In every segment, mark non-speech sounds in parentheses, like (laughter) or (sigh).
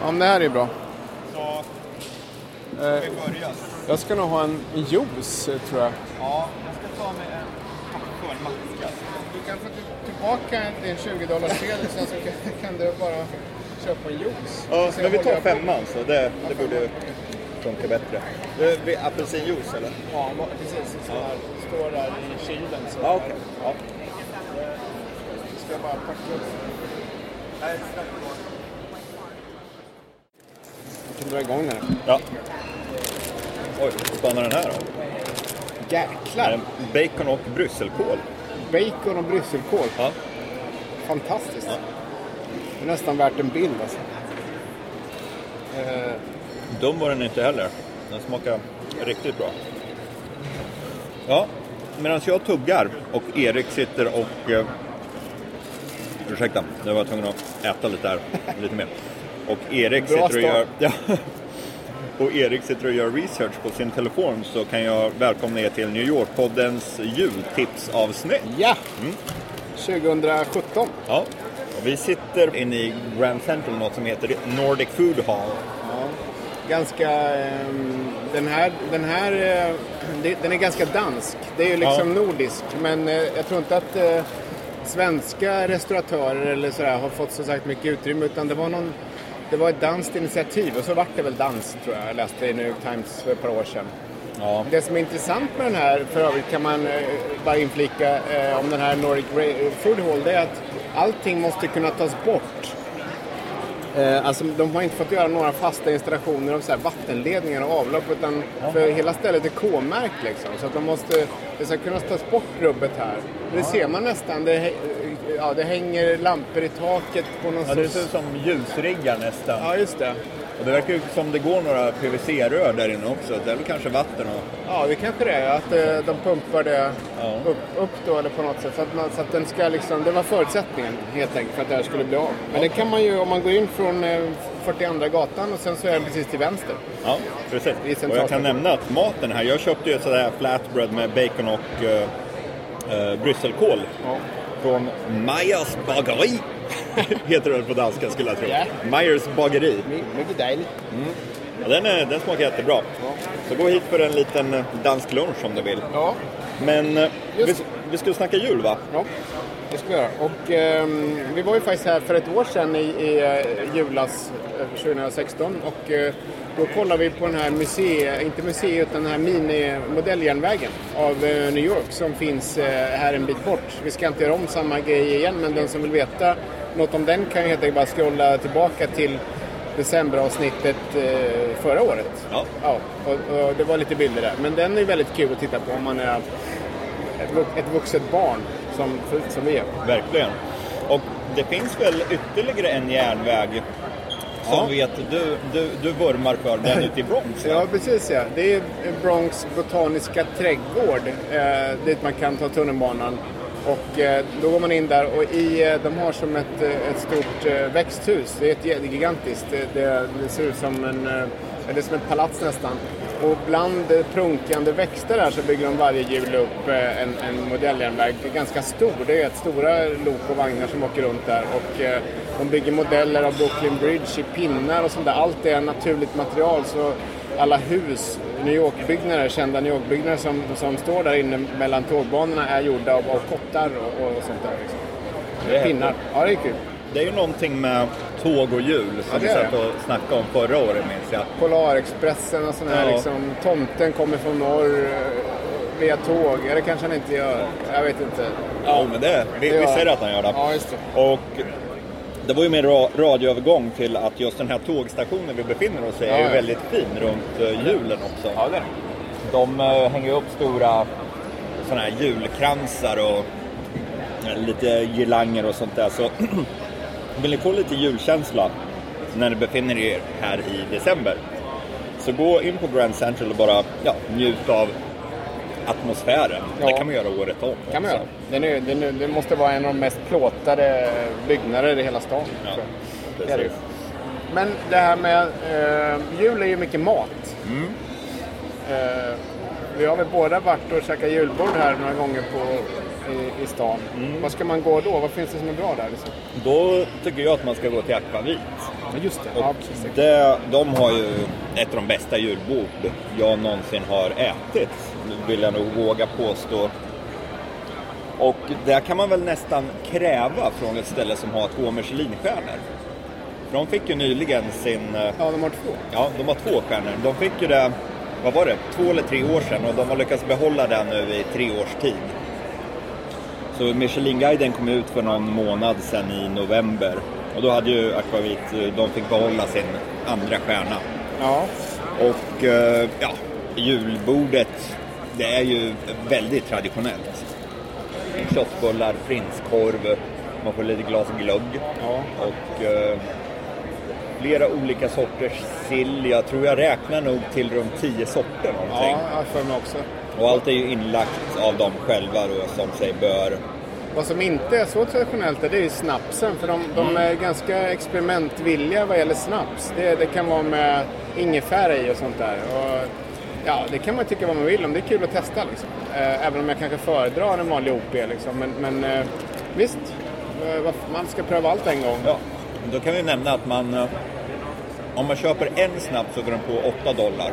Ja, men det här är bra. Så, Eh, jag ska nog ha en juice, tror jag. Ja, jag ska ta mig en kaffe och en macka. Du kan få tillbaka en 20 dollars sedel sen så kan du bara köpa en juice. Ja, men vi tar femman så det, det borde funka bättre. Eh, Apelsinjuice eller? Ja, precis. Så här, står där i kylen. Så Ja, okej. Ja. ska jag bara packa upp. Jag kan dra igång den. ja. Oj, vad stannar den här då? Är Jäklar! det Bacon och brysselkål. Bacon och brysselkål. Ja. Fantastiskt. Ja. Det är nästan värt en bild alltså. Eh, Dum var den inte heller. Den smakar riktigt bra. Ja, medan jag tuggar och Erik sitter och... Eh, ursäkta, nu var jag tvungen att äta lite här, lite mer. Och Erik sitter och gör... Ja, (laughs) och Erik sitter och gör research på sin telefon så kan jag välkomna er till New York-poddens jultipsavsnitt. ja! 2017. Ja, vi sitter inne i Grand Central, något som heter Nordic Food Hall. Ganska... ehm, den här, den här eh, den är ganska dansk. Det är ju liksom Ja. nordisk. Men eh, jag tror inte att eh, svenska restauratörer eller sådär har fått så sagt mycket utrymme. Utan det var någon... Det var ett danskt initiativ och så vart det väl dans tror jag. Jag läste i New York Times för ett par år sedan. Ja, Det som är intressant med den här, för övrigt kan man bara inflika eh, om den här Nordic Food Hall, det är att allting måste kunna tas bort. Eh, alltså, de har inte fått göra några fasta installationer av så här vattenledningar och avlopp utan för hela stället är K-märkt liksom. Så att de måste, det ska kunna tas bort rubbet här. Och det ser man nästan. Det, ja, det hänger lampor i taket på någon ja det ser ut som ljusriggar nästan. Ja, just det. Och det verkar ju som det går några PVC-rör där inne också. Det är väl kanske vatten och... Ja, det kanske det är. Att eh, de pumpar det Ja. upp, upp då eller på något sätt. Så att, man, så att den ska liksom, det var förutsättningen helt enkelt för att det här skulle bli av. Men det kan man ju om man går in från eh, 42 gatan och sen så är den precis till vänster. Ja, precis. Och jag kan nämna att maten här, jag köpte ju sådär flatbread med bacon och eh, eh, brysselkål. Ja. Från Meyers bageri. (laughs) Heter det på danska skulle jag tro. Ja. Meyers bageri. My- Mycket dejligt. Ja, den, är, den smakar jättebra. Så gå hit för en liten eh, dansk lunch om du vill. Ja, Men eh, vi, vi skulle snacka jul va? ja, det ska vi göra. Och ehm, vi var ju faktiskt här för ett år sedan i, i eh, julas eh, 2016 och eh, då kollade vi på den här musei, inte musei utan den här mini-modelljärnvägen av eh, New York som finns eh, här en bit bort. Vi ska inte göra om samma grej igen men den som vill veta något om den kan ju helt enkelt bara scrolla tillbaka till decemberavsnittet eh, förra året. Ja. Ja, och, och det var lite bilder där. Men den är väldigt kul att titta på om man är ett vuxet barn som, som vi är. Verkligen. Och det finns väl ytterligare en järnväg som Ja. vet du, du, du vurmar för, den ute i Bronx. va? Ja, precis ja. Det är Bronx botaniska trädgård eh, dit man kan ta tunnelbanan. Och eh, då går man in där och i, eh, de har som ett, eh, ett stort eh, växthus. Det är ett gigantiskt. Det, det, det ser ut som en, eh, är som ett palats nästan. Och bland prunkande växter där så bygger de varje jul upp eh, en, en modelljärnväg. Ganska stor. Det är ett stora lok och vagnar som åker runt där. Och eh, de bygger modeller av Brooklyn Bridge i pinnar och sånt där. Allt är naturligt material. Så alla hus, New York-byggnader, kända New York-byggnader som, som står där inne mellan tågbanorna är gjorda av, av kottar och, och sånt där. Liksom. Pinnar. Ja, det är kul. Det är ju någonting med tåg och jul som vi satt och snackade om förra året minns jag. Polarexpressen och sån här Ja. liksom. Tomten kommer från norr eh, via tåg. Eller kanske han inte gör. Jag vet inte. Ja, men det, vi, Det vi säger att han gör det. Ja, det. Och det var ju ra- radioövergång till att just den här tågstationen vi befinner oss i är ju väldigt fin runt uh, julen också. Ja, det är. De eh, hänger upp stora såna här julkransar och eh, lite girlanger och sånt där. Så (clears throat) vill ni få lite julkänsla när ni befinner er här i december så gå in på Grand Central och bara ja, njut av atmosfären. Ja. Det kan man göra året om. kan man göra. Den är, den är, det måste vara en av de mest plåtade byggnader i hela stan. Ja. Det är det. Men det här med eh, jul är ju mycket mat. Mm. Eh, vi har väl båda varit och käkat julbord här några gånger på, i, i stan. Mm. Vad ska man gå då? Vad finns det som är bra där? Liksom? Då tycker jag att man ska gå till Akvavit. Ja, just det. Och Ja, det, de har ju ett av de bästa julbord jag någonsin har ätit, vill jag nog våga påstå. Och där kan man väl nästan kräva från ett ställe som har två Michelinstjärnor. För de fick ju nyligen sin, eh, Ja, de har två. ja de har två stjärnor. De fick ju det, vad var det, två eller tre år sedan och de har lyckats behålla det nu i tre års tid. Så Michelinguiden kom ut för någon månad sedan i november. Och då hade ju Aquavit, eh, de fick behålla sin andra stjärna. Ja. Och eh, ja, julbordet, det är ju väldigt traditionellt. Köttbullar, prinskorv, man får lite glas glögg. Ja. Och eh, flera olika sorters sill. Jag tror jag räknar nog till runt 10 sorter någonting. Ja, jag för mig också. Och allt är ju inlagt av dem själva då, som sig bör. Vad som inte är så traditionellt det är ju snapsen. För de, de är ganska experimentvilliga vad gäller snaps. Det, det kan vara med ingefära i och sånt där. Och, ja, det kan man tycka vad man vill om. Det är kul att testa liksom. Eh, även om jag kanske föredrar en vanlig OP liksom. Men, men eh, visst, eh, man ska pröva allt en gång. Ja, då kan vi nämna att man, om man köper en snaps så går den på 8 dollar.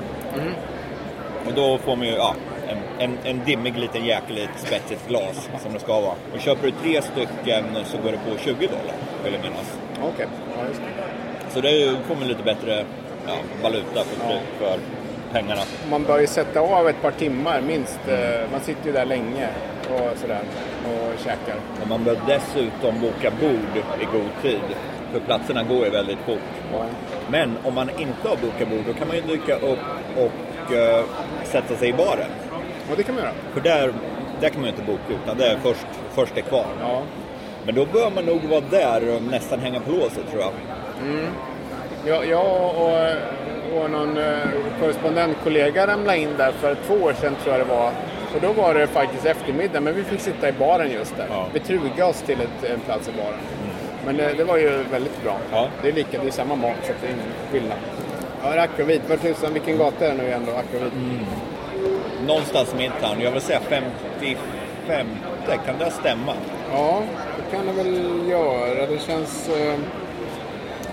Och då får man ju ja, en, en, en dimmig liten jäkel i ett spetsigt glas som det ska vara. Och köper du tre stycken så går det på 20 dollar, vill jag minnas. Okej, ja, just det. Så det får man lite bättre ja, valuta för, för pengarna. Man bör ju sätta av ett par timmar minst. Eh, Man sitter ju där länge och sådär och käkar. Och man bör dessutom boka bord i god tid. För platserna går ju väldigt fort. Ja. Men om man inte har bokat bord då kan man ju dyka upp och eh, sätta sig i baren. Och det kan man göra. För där, där kan man ju inte boka utan det är först, först är kvar. Ja. Men då bör man nog vara där och nästan hänga på låset tror jag. Jag, jag och, och någon eh, korrespondentkollega ramlade in där för två år sedan tror jag det var. Och då var det faktiskt eftermiddag, men vi fick sitta i baren just där. Ja. Vi trugade oss till ett, en plats i baren. Men det, det var ju väldigt bra. Ja. Det är lika, det är samma mat så det är ingen skillnad. Ja, Akvavit, vad tusan, vilken gata är det nu igen då? Akvavit? Någonstans i Midtown, jag vill säga 55, kan det stämma? Ja, det kan det väl göra. Det känns eh,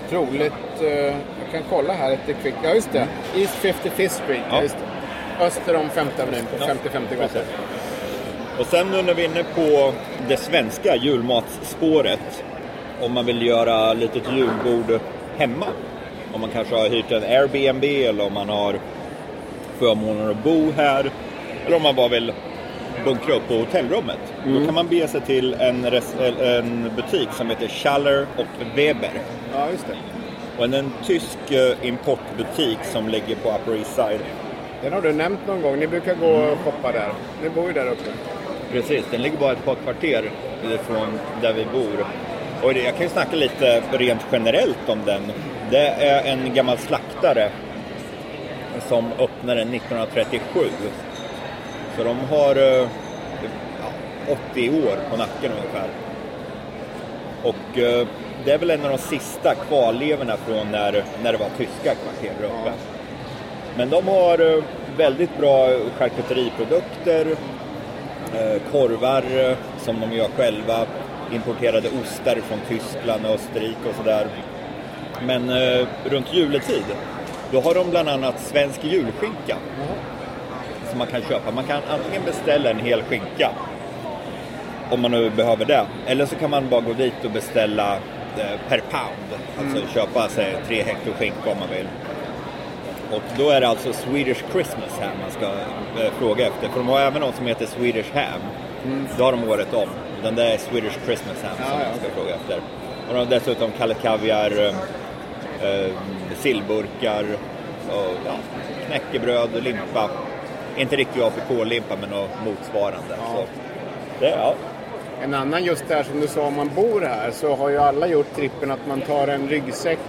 troligt. Eh, jag kan kolla här ett quick. Ja, just det. East 55th Street. Ja. Just det. Öster om 5 Avenyn på Ja, 50-50 gatan. Och sen nu när vi är inne på det svenska julmatsspåret. Om man vill göra litet julbord hemma. Om man kanske har hyrt en Airbnb eller om man har förmånen att bo här. Eller om man bara vill bunkra upp på hotellrummet. Då kan man bege sig till en, res- en butik som heter Schaller och Weber. Ja, just det. Och en, en tysk eh, importbutik som ligger på Upper East Side. Den har du nämnt någon gång. Ni brukar gå och shoppa där. Ni bor ju där uppe. Precis, den ligger bara ett par kvarter ifrån där vi bor. Och jag kan ju snacka lite rent generellt om den. Det är en gammal slaktare som öppnade 1937. Så de har eh, ja, 80 år på nacken ungefär. Och eh, det är väl en av de sista kvarlevorna från när, när det var tyska kvarter där uppe. Men de har eh, väldigt bra charkuteriprodukter, eh, korvar eh, som de gör själva, importerade ostar från Tyskland och Österrike och sådär. Men eh, runt juletid, då har de bland annat svensk julskinka som man kan köpa. Man kan antingen beställa en hel skinka om man nu behöver det. Eller så kan man bara gå dit och beställa eh, per pound. Alltså köpa sig tre hektar skinka om man vill. Och då är det alltså Swedish Christmas här man ska eh, fråga efter. För de har även något som heter Swedish Ham. Det har de året om. Den där är Swedish Christmas Ham som Ja, ja, man ska fråga efter. Och de har dessutom Kalle Kaviar, eh, sillburkar, och, ja, knäckebröd, limpa. Inte riktigt APK-limpa men något motsvarande. Så, det, ja. En annan just där som du sa, om man bor här så har ju alla gjort trippen att man tar en ryggsäck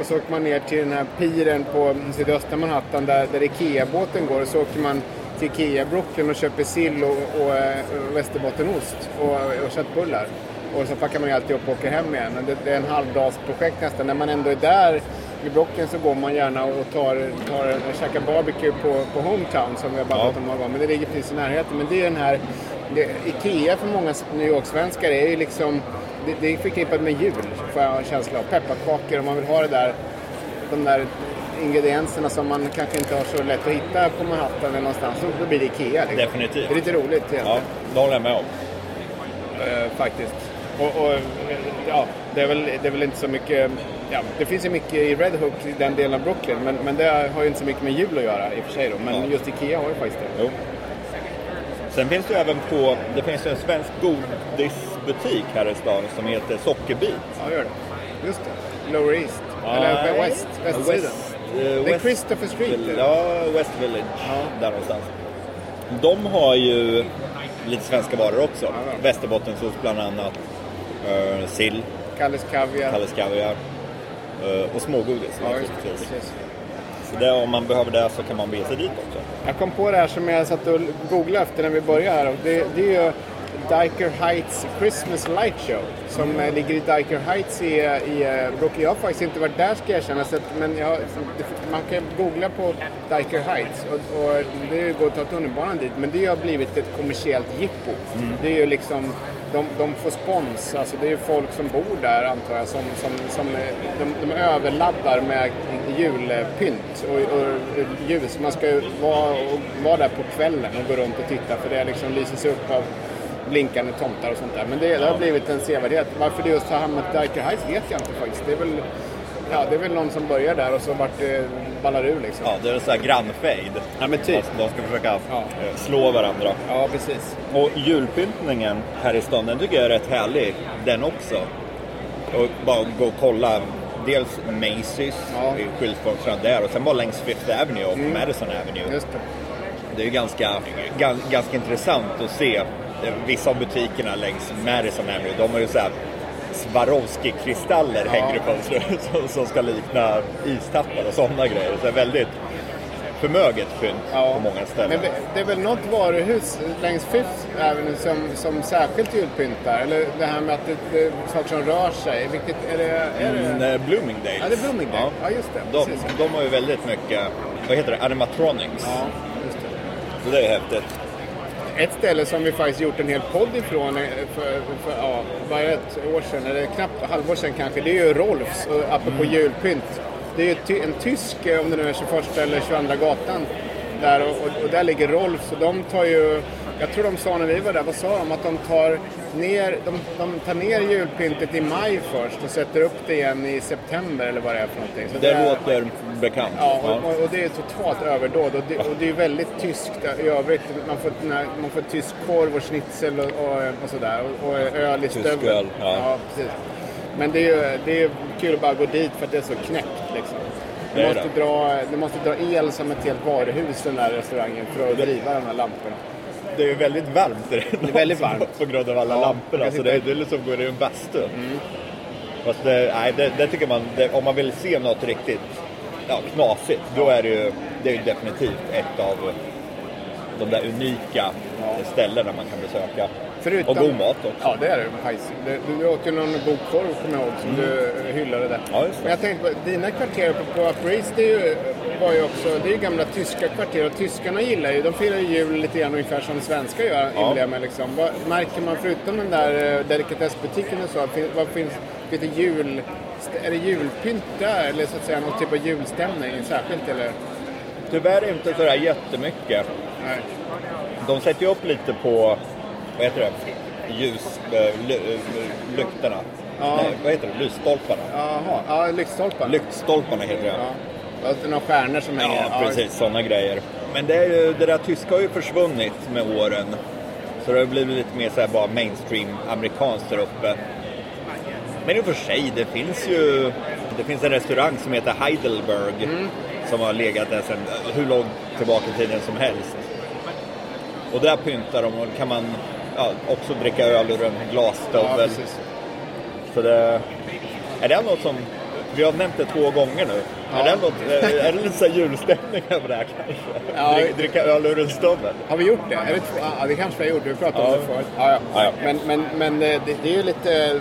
och så åker man ner till den här piren på sydöstra Manhattan där, där Ikea-båten går och så åker man till Ikea Brooklyn och köper sill och, och, eh, västerbottenost och, och köttbullar. Och så packar man ju alltid upp och åker hem igen. Men det, det är en halvdagsprojekt nästan. När man ändå är där i Brooklyn så går man gärna och tar, tar käkar barbecue på, på Hometown som vi har babblat om många gånger. Men det ligger precis i närheten. Men det är den här... Det, Ikea för många New York-svenskar är ju liksom... Det, det är förknippat med jul, får jag en känsla av. Pepparkakor, om man vill ha det där... De där ingredienserna som man kanske inte har så lätt att hitta på Manhattan eller någonstans. Så Då blir det Ikea. Liksom. Definitivt. Det är lite roligt egentligen. Ja, det håller jag med om. Eh, faktiskt. Och, och, ja, det, är väl, det är väl inte så mycket... Ja, det finns ju mycket i Red Hook i den delen av Brooklyn, men, men det har ju inte så mycket med jul att göra i och för sig. Då. Men Ja. just Ikea har ju faktiskt det. Jo. Sen finns det ju även på, det finns ju en svensk godisbutik här i stan som heter Sockerbit. Ja, gör det. Just det. Lower East. Eller Nej. West, Västsidan. West, eh, Det är West Christopher Street. Vill- eller? Ja, West Village. Ja. Där någonstans. De har ju lite svenska varor också. ja. Västerbottensost bland annat. Uh, sill, Kalles Kaviar. Kalles Kaviar. eh, och smågodis Ja, just. Precis. Så det, om man behöver det så kan man bege sig dit också. Jag kom på det här som jag satt och googlade efter när vi började här. Och det, det är ju Diker Heights Christmas Light Show som eh, ligger i Diker Heights i, i eh, Brooklyn. Jag har faktiskt inte varit där ska jag erkänna, men jag, man kan googla på Diker Heights och, och det går att ta tunnelbanan dit. Men det har blivit ett kommersiellt jippo. Det är ju liksom de, de får spons, alltså det är ju folk som bor där antar jag som, som, som de, de överladdar med julpynt och, och ljus. Man ska ju vara, vara där på kvällen och gå runt och titta för det liksom lyses upp av blinkande tomtar och sånt där. Men det, det har blivit en sevärdhet. Varför det just har hamnat Diker Heights vet jag inte faktiskt. Det är väl, ja, det är väl någon som börjar där och så vart det ballar ur liksom. Ja, det är så här grannfejd. Ja, men typ. Alltså, de ska försöka Ja. eh, slå varandra. Ja, precis. Och julpyntningen här i stan, den tycker jag är rätt härlig, den också. Och bara gå och kolla, dels Macy's, Ja. i skyltfönstren där, och sen bara längs Fifth Avenue och Madison Avenue. Just det. Det är ganska, gan- ganska intressant att se eh, vissa av butikerna längs Madison Avenue, de har ju så här Swarovski-kristaller hänger i fönstret (laughs) som, som ska likna istappar och sådana grejer. Så det är väldigt förmöget pynt på många ställen. Men det, är väl något varuhus längs Fifth Avenue som, som särskilt julpyntar? Eller det här med att det, det är saker som rör sig. Vilket, är det, är det... Mm, eh, Bloomingdales. Ja, det är Bloomingdale. Ja, just det. De, Precis. de har ju väldigt mycket, vad heter det, animatronics. Ja, just det. Så det är häftigt. Ett ställe som vi faktiskt gjort en hel podd ifrån eh, för, för ja, bara ett år sedan, eller knappt halvår sedan kanske, det är ju Rolfs, och apropå julpynt. Det är ju ty, en tysk, eh, om det nu är 21 eller 22 gatan, där, och, och, och där ligger Rolfs och de tar ju, jag tror de sa när vi var där, vad sa de? Att de tar ner, de, de tar ner julpyntet i maj först och sätter upp det igen i september eller vad det är för någonting. Så Det är- låter bekant. Ja, och, och, och det är totalt överdåd. Och det, och det är väldigt tyskt i övrigt. Man får, nej, man får tysk korv och schnitzel och, och, sådär. Och, öl i Tysk stöveln. öl, ja. precis. Men det är ju det är kul att bara gå dit för att det är så knäppt liksom. Det Du är måste, det. dra, du måste dra el som ett helt varuhus den där restaurangen för att driva de här lamporna. Det är väldigt varmt i det. Är väldigt varmt. På grund av alla Ja, lamporna. Så sitter- det, är- det är liksom går i en bastu. Fast det, nej, det, det tycker man, det, om man vill se något riktigt ja, knasigt, då är det ju, det är ju definitivt ett av de där unika ställena man kan besöka. Förutom, Och god mat också. Ja, det är det faktiskt. Du, du åt ju någon god korv, kommer jag ihåg, som du hyllade där. Mm. Ja, just det. Men jag tänkte på, dina kvarter på, på East, det är ju, var ju också, det är ju gamla tyska kvarter och tyskarna gillar ju, de firar ju jul lite grann ungefär som svenskar gör, Ja. inbillar mig liksom. Vad märker man förutom den där eh, delikatessbutiken och så, vad finns, det jul, är det julpynt där eller så att säga någon typ av julstämning särskilt eller? Tyvärr inte sådär jättemycket. Nej. De sätter ju upp lite på, vad heter det, ljus, ly, äh, lyktorna. Ja. Nej, vad heter det, lysstolparna. Jaha, ja, lyktstolpar. Lyktstolparna heter det. Ja. Och så några stjärnor som hänger. Ja, precis. Sådana grejer. Men det, är ju, det där tyska har ju försvunnit med åren. Så det har blivit lite mer så här bara mainstream amerikanskt där uppe. Men i och för sig, det finns ju det finns en restaurang som heter Heidelberg. Som har legat där sedan hur långt tillbaka i tiden som helst. Och där pyntar de och kan man ja, också dricka öl ur en Ja, glasstövel. precis. Så det, är det något som, vi har nämnt det två gånger nu. Ja. Är, det något, är är det lite så julstämning över det här kanske? Ja. Drick, dricka öl ur en stövel? Har vi gjort det? Är det? Ja, det kanske vi har gjort. Vi pratade om Ja. det förut. Ja, ja. Ja, ja. Men, men, men eh, det, det är ju lite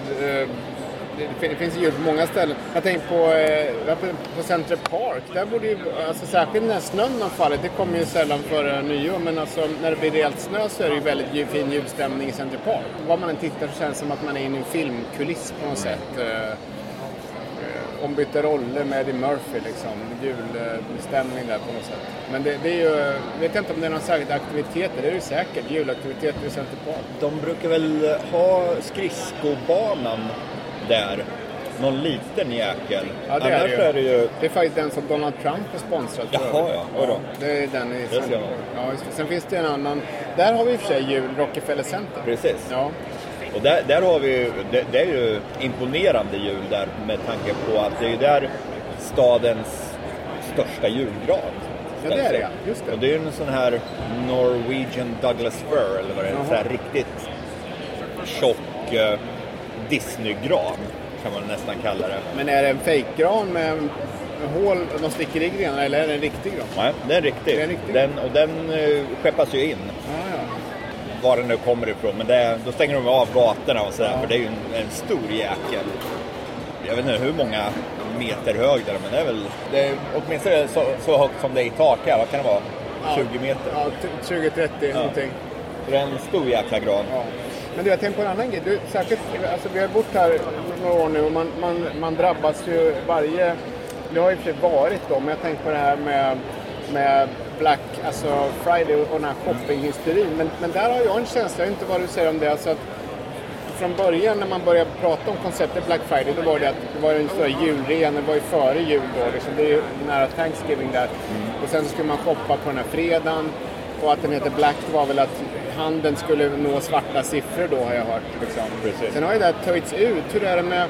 det, det finns jul på många ställen. Jag tänker på, eh, på, Central Park. Där borde ju, alltså särskilt när snön har fallit, det kommer ju sällan före nyår, men alltså när det blir rejält snö så är det ju väldigt fin julstämning i Central Park. Var man än tittar så känns det som att man är inne i en filmkuliss på något sätt. Eh, eh ombytta roller med Eddie Murphy liksom. Julstämning där på något sätt. Men det, det är ju, jag vet inte om det är någon särskild aktiviteter, det är det säkert. Julaktiviteter i Center Park. De brukar väl ha skridskobanan där. Någon liten jäkel. Ja, det är Annars det ju. är det ju... Det är faktiskt den som Donald Trump är sponsrad för. Jaha, ja. Oj då. Det är den i ser man. ja. Sen finns det en annan. Där har vi i och för sig jul, Rockefeller Center. Precis. Ja, Och där, där har vi ju- det, det är ju imponerande jul där med tanke på att det är ju där stadens största julgran Ja, det är det. Just det. Och det är ju en sån här Norwegian Douglas fir eller vad det är. En sån här riktigt tjock eh, Disney-gran kan man nästan kalla det. men är det en fejkgran med hål, de sticker i grenarna eller är det en riktig gran? Nej, den är riktig. Det är riktig. Den, och den eh, skeppas ju in Ja, ja. var den nu kommer ifrån. Men det, då stänger de av gatorna och sådär Ja. för det är ju en, en stor jäkel. Jag vet inte hur många meter hög den är, men det är väl det är åtminstone så, så högt som det är i tak här. Vad kan det vara? 20 meter? Ja, t- 20-30 någonting. Så det är en stor jäkla gran. Ja. Men du, jag tänkte på en annan grej. Du, särskilt, alltså, vi har bott här några år nu och man, man, man drabbas ju varje... Det har ju för varit då, men jag tänkte på det här med, med Black alltså Friday och den här shoppinghysterin. Men, men där har jag en känsla, jag vet inte vad du säger om det, alltså att från början när man började prata om konceptet Black Friday då var det att det var en stora julrean, det var ju före jul då. Liksom. Det är ju nära Thanksgiving där. Och sen så skulle man shoppa på den här fredagen. Och att den heter Black var väl att handeln skulle nå svarta siffror då har jag hört. Liksom. Precis. Sen har ju det här töjts ut. Hur är det med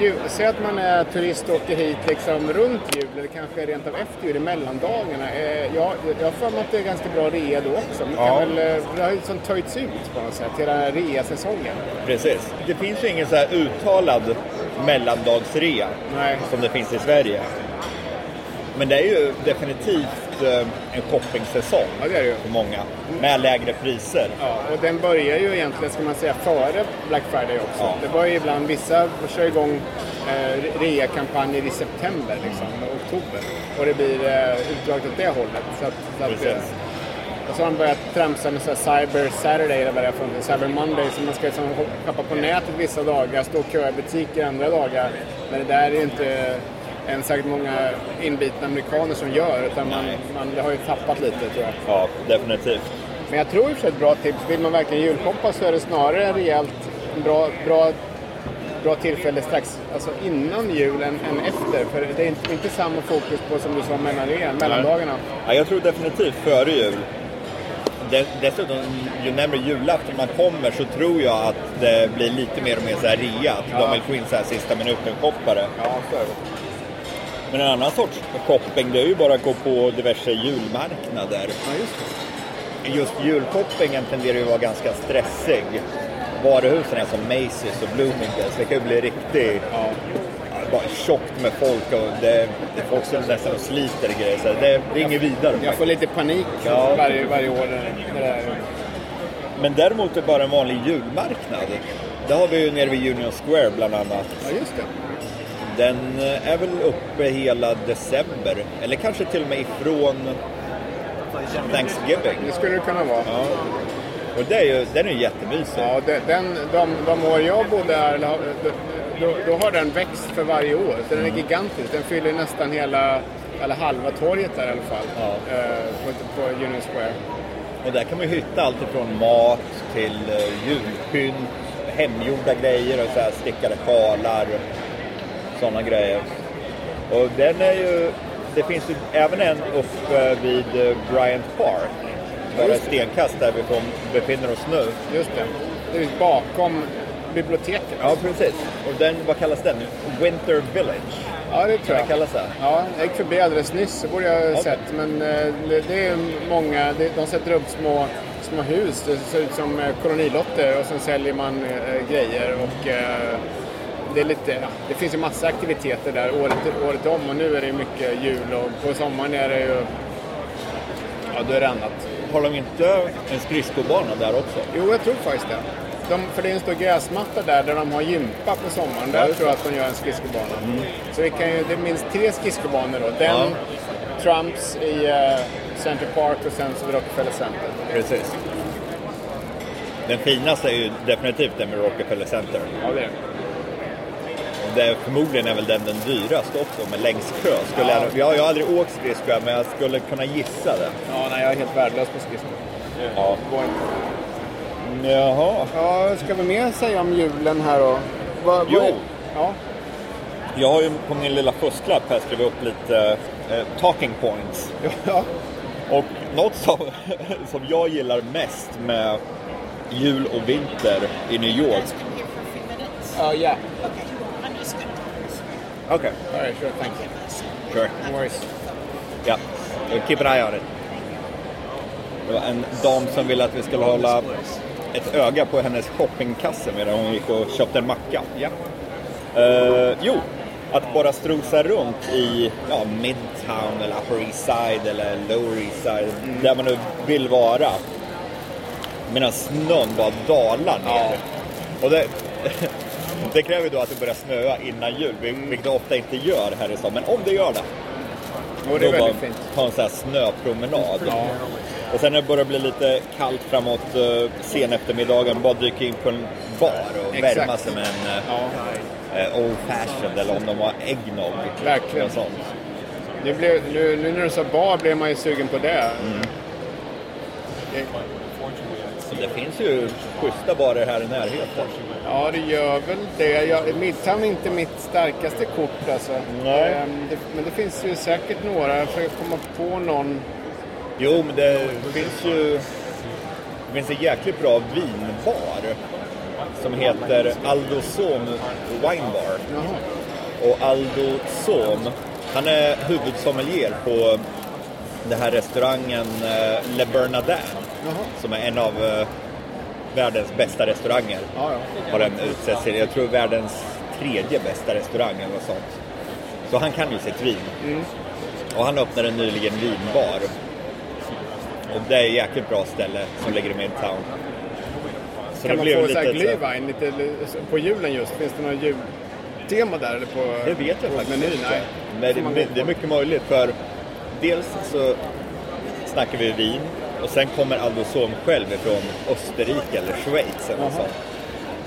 jul? Säg att man är turist och åker hit liksom runt jul eller kanske rent av efter jul i mellandagarna. Eh, jag, jag har för mig att det är ganska bra rea då också. Men Ja. väl, eh, det har ju liksom töjts ut på något sätt, hela rea-säsongen. Precis. Det finns ju ingen så här uttalad mellandagsrea Nej. som det finns i Sverige. Men det är ju definitivt en shoppingsäsong Ja, det är det ju. för många. Med lägre priser. Ja, och den börjar ju egentligen, ska man säga, före Black Friday också. Ja. Det börjar ju ibland, vissa kör igång eh, rea-kampanjer i september, liksom, och oktober. Och det blir eh, utdraget åt det hållet. Så att, så att, Precis. eh, och så har de börjat tramsa med så Cyber Saturday, eller vad det är för. Cyber Monday, så man ska liksom shoppa på nätet vissa dagar, stå och köa i butiker andra dagar. Men det där är ju inte än säkert många inbitna amerikaner som gör, utan man, man det har ju tappat lite tror jag. Ja, definitivt. Men jag tror i och för sig ett bra tips. Vill man verkligen julshoppa så är det snarare en rejält bra, bra, bra tillfälle strax alltså innan jul än, än efter. För det är inte, inte samma fokus på, som du sa, mellanrean, mellandagarna. Ja, jag tror definitivt före jul. De- Dessutom, ju närmare julafton man kommer så tror jag att det blir lite mer och mer så här rea. Att Ja. de vill få in så här sista minuten-shoppare. Ja, så är det. Men en annan sorts shopping, det är ju bara att gå på diverse julmarknader. Ja, just det. Just julshoppingen tenderar ju att vara ganska stressig. Varuhusen är som Macy's och Bloomingdale's. Det kan ju bli riktigt Ja. bara tjockt med folk och det, det är folk som nästan sliter grejer. Så det, det är inget vidare. Jag får lite panik Ja. varje, varje år. när det. Men däremot är bara en vanlig julmarknad. Det har vi ju nere vid Union Square bland annat. Ja, just det. Den eh, är väl uppe hela december. Eller kanske till och med ifrån Thanksgiving. Det skulle det kunna vara. Ja. Och det är ju, den är ju jättemysig. Ja, de- den, de, de år jag bodde här, då, då har den växt för varje år. Så den är gigantisk. Den fyller nästan hela, eller halva torget där i alla fall. Ja. Eh, på, på Union Square. Och där kan man ju hitta allt ifrån mat till eh, julpynt, hemgjorda grejer och så här stickade sjalar. Sådana grejer. Och den är ju, det finns ju även en uppe vid eh, Bryant Park. Bara ett stenkast där vi kom, befinner oss nu. Just det. Det är bakom biblioteket. Ja, precis. Och den, vad kallas den? Winter Village. Ja, det tror Kan jag. kallas det? Ja, jag gick förbi alldeles nyss, det borde jag ha sett. Men eh, det, det är många, det, de sätter upp små, små hus, det ser ut som eh, kolonilotter och sen säljer man eh, grejer. Och, eh, det, är lite, ja, det finns ju massa aktiviteter där året, året om och nu är det ju mycket jul och på sommaren är det ju, ja då är det annat. Har de inte en skridskobana där också? Jo, jag tror faktiskt det. de, för det är en stor gräsmatta där, där de har gympa på sommaren. Där tror jag att de gör en skridskobana. Så vi kan ju, det är minst tre skridskobanor då. Den, Ja. Trumps i eh, Center Park och sen så vid Rockefeller Center. Precis. Den finaste är ju definitivt den med Rockefeller Center. Ja, det är det. Förmodligen är väl den den dyraste också med längst kö. Skulle Ja. jag, jag har aldrig åkt skridskor men jag skulle kunna gissa det. Ja, nej, jag är helt värdelös på skridskor. Ja. Går inte. Jaha. Ja, ska vi mer säga om julen här då? Vad, vad Jo. är- Ja. Jag har ju på min lilla fusklapp här skrivit upp lite eh, talking points. ja. Och något som, (laughs) som jag gillar mest med jul och vinter i New York. Ja. Okay, I'm just going Okej, All right, sure, thank you. sure. No worries. Ja, keep an eye on it. Det var en dam som ville att vi skulle hålla ett öga på hennes shoppingkasse medan hon gick och köpte en macka. Ja. Eh, jo, att bara strosa runt i ja, Midtown eller Upper East Side eller Lower East Side, där man nu vill vara. Medan snön bara dalar ner. Och det, det kräver ju då att det börjar snöa innan jul, vil- vilket det ofta inte gör här i stan. Men om det gör det, Och det är då bara fint. ta en sån här snöpromenad. Ja. Och sen när det börjar bli lite kallt framåt uh, sen eftermiddagen, bara dyka in på en bar och Exakt. värma sig med en eh, Ja, eh, Old Fashioned eller om de har eggnog. Verkligen. Sånt. det blev, nu, nu när du sa bar blev man ju sugen på det. det Så det finns ju schyssta barer här i närheten. Ja, det gör väl det. Jag, Midtown är inte mitt starkaste kort alltså. Nej. Ehm, det, men det finns ju säkert några. Jag försöker komma på någon. Jo, men det finns ju det finns en jäkligt bra vinbar som heter Aldo Son Wine Bar. Jaha. Och Aldo Son, han är huvudsommelier på den här restaurangen eh, Le Bernardin. Jaha. Som är en av eh, världens bästa restauranger. Ja, ja. Har den utsetts till, jag tror världens tredje bästa restaurang eller något sånt. Så han kan ju sitt vin. Mm. Och han öppnade nyligen vinbar. Och det är ett jäkligt bra ställe som ligger i Midtown. Så Kan man få lite glühwein lite, på julen just? Finns det något jultema där? Eller på, Det vet jag faktiskt menyn? inte. Nej. Men det, det är mycket möjligt för dels så snackar vi vin och sen kommer Aldo Sohn själv ifrån Österrike eller Schweiz eller något sånt.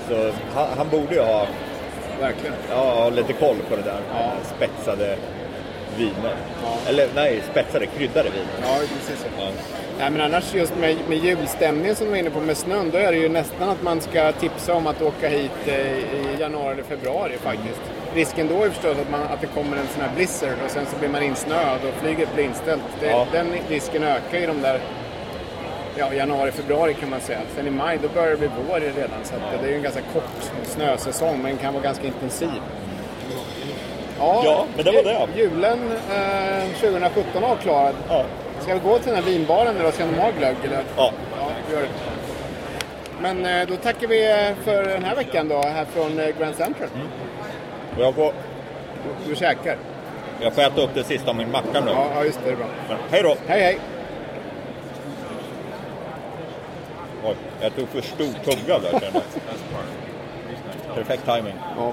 Så han, han borde ju ha, Verkligen. ja, lite koll på det där. Ja. Spetsade viner. Ja. Eller nej, spetsade kryddade viner. Ja, precis. Ja. Nej, men annars just med, med julstämningen som du var inne på med snön, då är det ju nästan att man ska tipsa om att åka hit eh, i januari eller februari faktiskt. Risken då är förstås att, man, att det kommer en sån här blizzard och sen så blir man insnöad och flyget blir inställt. Det, Ja. Den risken ökar i de där ja, januari, februari kan man säga. Sen i maj då börjar det bli vår redan så det är ju en ganska kort snösäsong men kan vara ganska intensiv. Ja, men det var det. Julen eh, 2017 avklarad. Ja. Ska vi gå till den här vinbaren då? Ska de ha glögg eller? Ja. Ja, vi gör det. Men eh, då tackar vi för den här veckan då, här från eh, Grand Central. Och jag, får, Du käkar? jag får äta upp det sista av min macka nu. Ja, ja, just det. det är bra. Men, hej då! Hej, hej! Oj, jag tog för stor tugga där känner jag. Perfekt timing. Ja.